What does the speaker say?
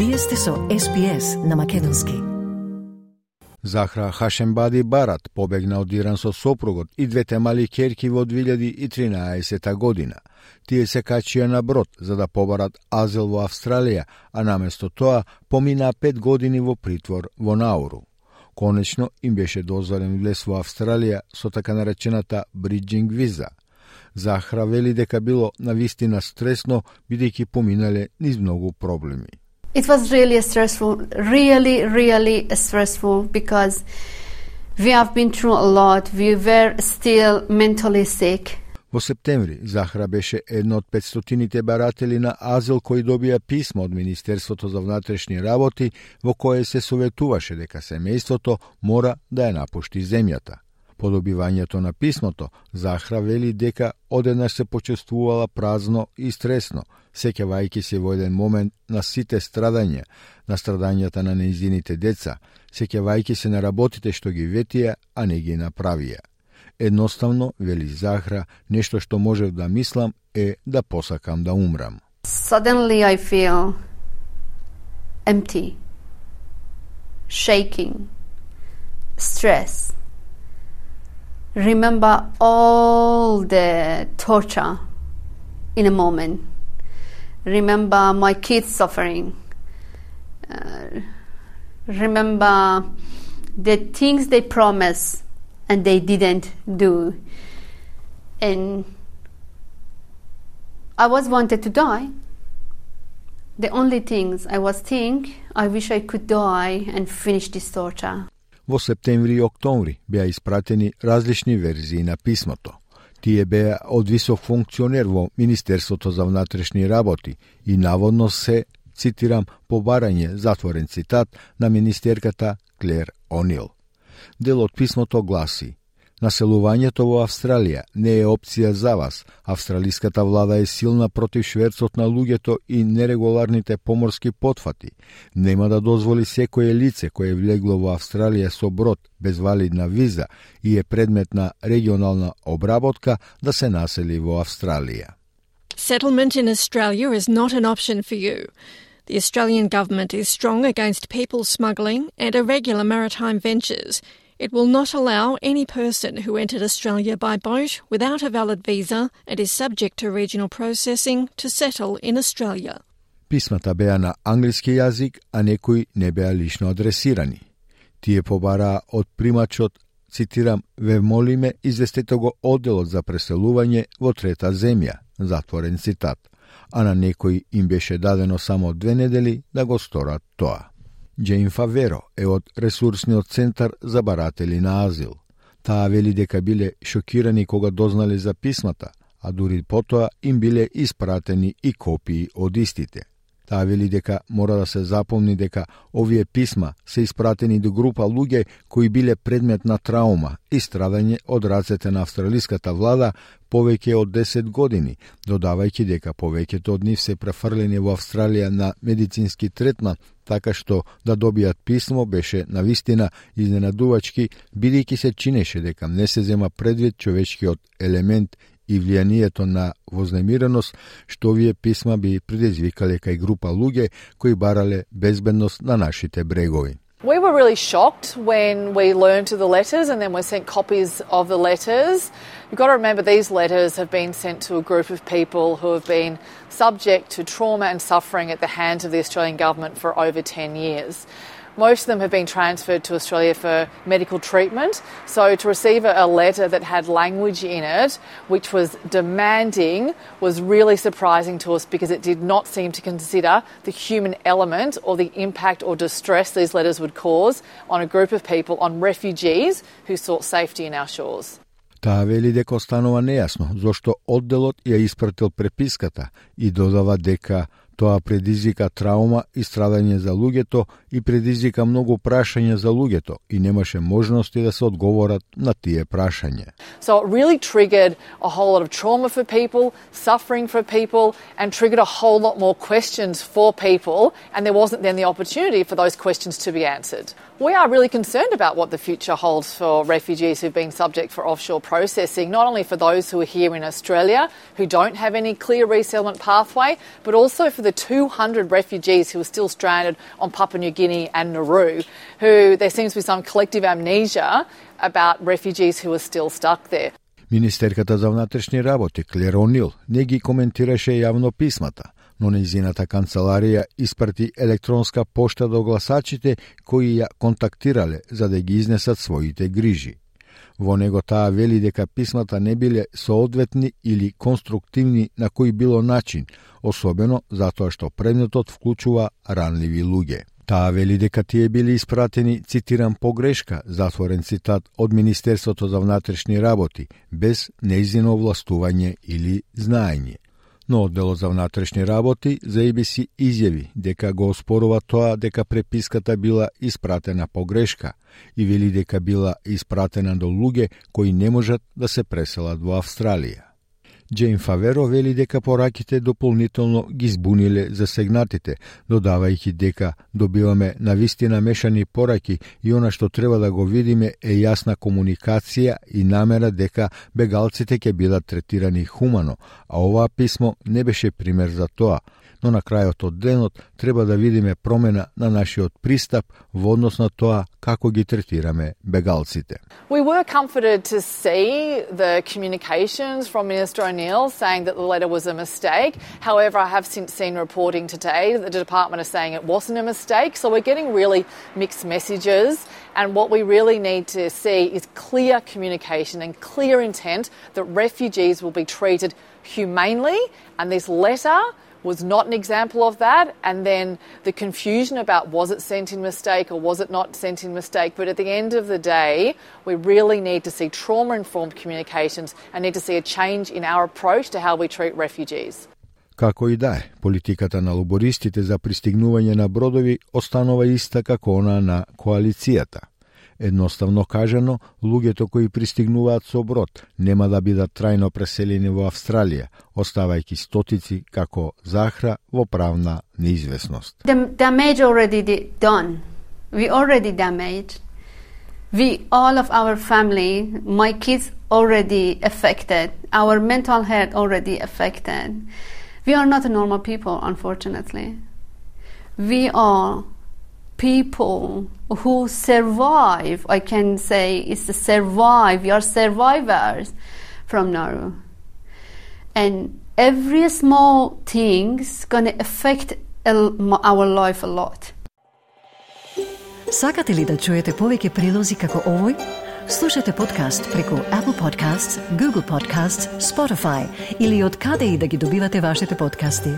Вие сте со SPS на Македонски. Захра Хашембади Барат побегна од Иран со сопругот и двете мали керки во 2013 година. Тие се качија на брод за да побарат азил во Австралија, а наместо тоа помина пет години во притвор во Науру. Конечно им беше дозволен влез во Австралија со така наречената бриджинг виза. Захра вели дека било на вистина стресно, бидејќи поминале низ многу проблеми. It was really stressful, really, really stressful because we have been through a lot. We were still mentally sick. Во септември Захра беше едно од 500-тините баратели на азил кои добија писмо од Министерството за внатрешни работи во кое се советуваше дека семејството мора да ја напушти земјата. По добивањето на писмото, Захра вели дека одеднаш се почувствувала празно и стресно, сеќавајќи се во еден момент на сите страдања, на страдањата на неизините деца, сеќавајќи се на работите што ги ветија, а не ги направија. Едноставно, вели Захра, нешто што можев да мислам е да посакам да умрам. Suddenly I feel empty, shaking, stress. Remember all the torture in a moment. Remember my kids suffering. Uh, remember the things they promised and they didn't do. And I was wanted to die. The only things I was think, I wish I could die and finish this torture. Во септември и октомври беа испратени различни верзии на писмото. Тие беа од висок функционер во Министерството за внатрешни работи и наводно се, цитирам, побарање, затворен цитат, на министерката Клер Онил. Дел од писмото гласи Населувањето во Австралија не е опција за вас. Австралиската влада е силна против шверцот на луѓето и нерегуларните поморски потфати. Нема да дозволи секое лице кое влегло во Австралија со брод без валидна виза и е предмет на регионална обработка да се насели во Австралија. Settlement in Australia is not an option for you. The Australian government is strong against people smuggling and irregular maritime ventures. It will not allow any person who entered Australia by boat without a valid visa and is subject to regional processing to settle in Australia. Писмата беа на англиски јазик, а некои не беа лично адресирани. Тие побараа од примачот, цитирам, ве молиме известете го одделот за преселување во трета земја, затворен цитат, а на некои им беше дадено само две недели да го сторат тоа. Джейн Фаверо е од ресурсниот центар за баратели на азил. Таа вели дека биле шокирани кога дознале за писмата, а дури потоа им биле испратени и копии од истите. Таа вели дека мора да се запомни дека овие писма се испратени до група луѓе кои биле предмет на траума и страдање од рацете на австралиската влада повеќе од 10 години, додавајќи дека повеќето од нив се префрлени во Австралија на медицински третман, така што да добијат писмо беше на вистина изненадувачки, бидејќи се чинеше дека не се зема предвид човечкиот елемент и влијанието на вознемиреност што овие писма би предизвикале кај група луѓе кои барале безбедност на нашите брегови. We were really shocked when we learned of the letters and then were sent copies of the letters. You've got to remember these letters have been sent to a group of people who have been subject to trauma and suffering at the hands of the Australian government for over 10 years. Most of them have been transferred to Australia for medical treatment. So to receive a letter that had language in it which was demanding was really surprising to us because it did not seem to consider the human element or the impact or distress these letters would cause on a group of people, on refugees who sought safety in our shores. Таа вели дека останува нејасно зошто одделот ја испратил преписката и додава дека Тоа предизвика траума и страдање за луѓето и предизвика многу прашања за луѓето и немаше можности да се одговорат на тие прашања. So it really triggered a whole lot of trauma for people, suffering for people and triggered a whole lot more questions for people and there wasn't then the opportunity for those questions to be answered. We are really concerned about what the future holds for refugees who've been subject for offshore processing, not only for those who are here in Australia who don't have any clear resettlement pathway, but also for the the 200 refugees who are still stranded on Papua New Guinea and Nauru, who there seems to be some collective amnesia about refugees who are still stuck there. Министерката за внатрешни работи Клер Онил не ги коментираше јавно писмата, но незината канцеларија испрати електронска пошта до гласачите кои ја контактирале за да ги изнесат своите грижи. Во него таа вели дека писмата не биле соодветни или конструктивни на кој било начин, особено затоа што предметот вклучува ранливи луѓе. Таа вели дека тие били испратени, цитирам, погрешка, затворен цитат од Министерството за внатрешни работи, без неизино властување или знаење. Но одделот за внатрешни работи за ABC изјави дека го оспорува тоа дека преписката била испратена погрешка и вели дека била испратена до луѓе кои не можат да се преселат во Австралија. Джейн Фаверо вели дека пораките дополнително ги збуниле засегнатите, додавајќи дека добиваме на вистина мешани пораки и она што треба да го видиме е јасна комуникација и намера дека бегалците ќе бидат третирани хумано, а ова писмо не беше пример за тоа, но на крајот од денот треба да видиме промена на нашиот пристап во однос на тоа како ги третираме бегалците. We were comforted to see the communications from Minister O'Neill saying that the letter was a mistake. However, I have since seen reporting today that the department is saying it wasn't a mistake. So we're getting really mixed messages. And what we really need to see is clear communication and clear intent that refugees will be treated humanely. And this letter was not an example of that. And then the confusion about was it sent in mistake or was it not sent in mistake. But at the end of the day, we really need to see trauma informed communications and need to see a change in our approach to how we treat refugees. Како и да е, политиката на лобористите за пристигнување на бродови останува иста како она на коалицијата. Едноставно кажано, луѓето кои пристигнуваат со брод нема да бидат трајно преселени во Австралија, оставајќи стотици како захра во правна неизвестност. The damage already done. We already damaged. We, all of our family, my kids already affected. Our mental health already affected. We are not normal people, unfortunately. We are people who survive, I can say, is to survive. We are survivors from Nauru. And every small thing's gonna affect our life a lot. Сакате ли да чуете повеќе прилози како овој? Слушате подкаст преку Apple Podcasts, Google Podcasts, Spotify или од каде и да ги добивате вашите подкасти.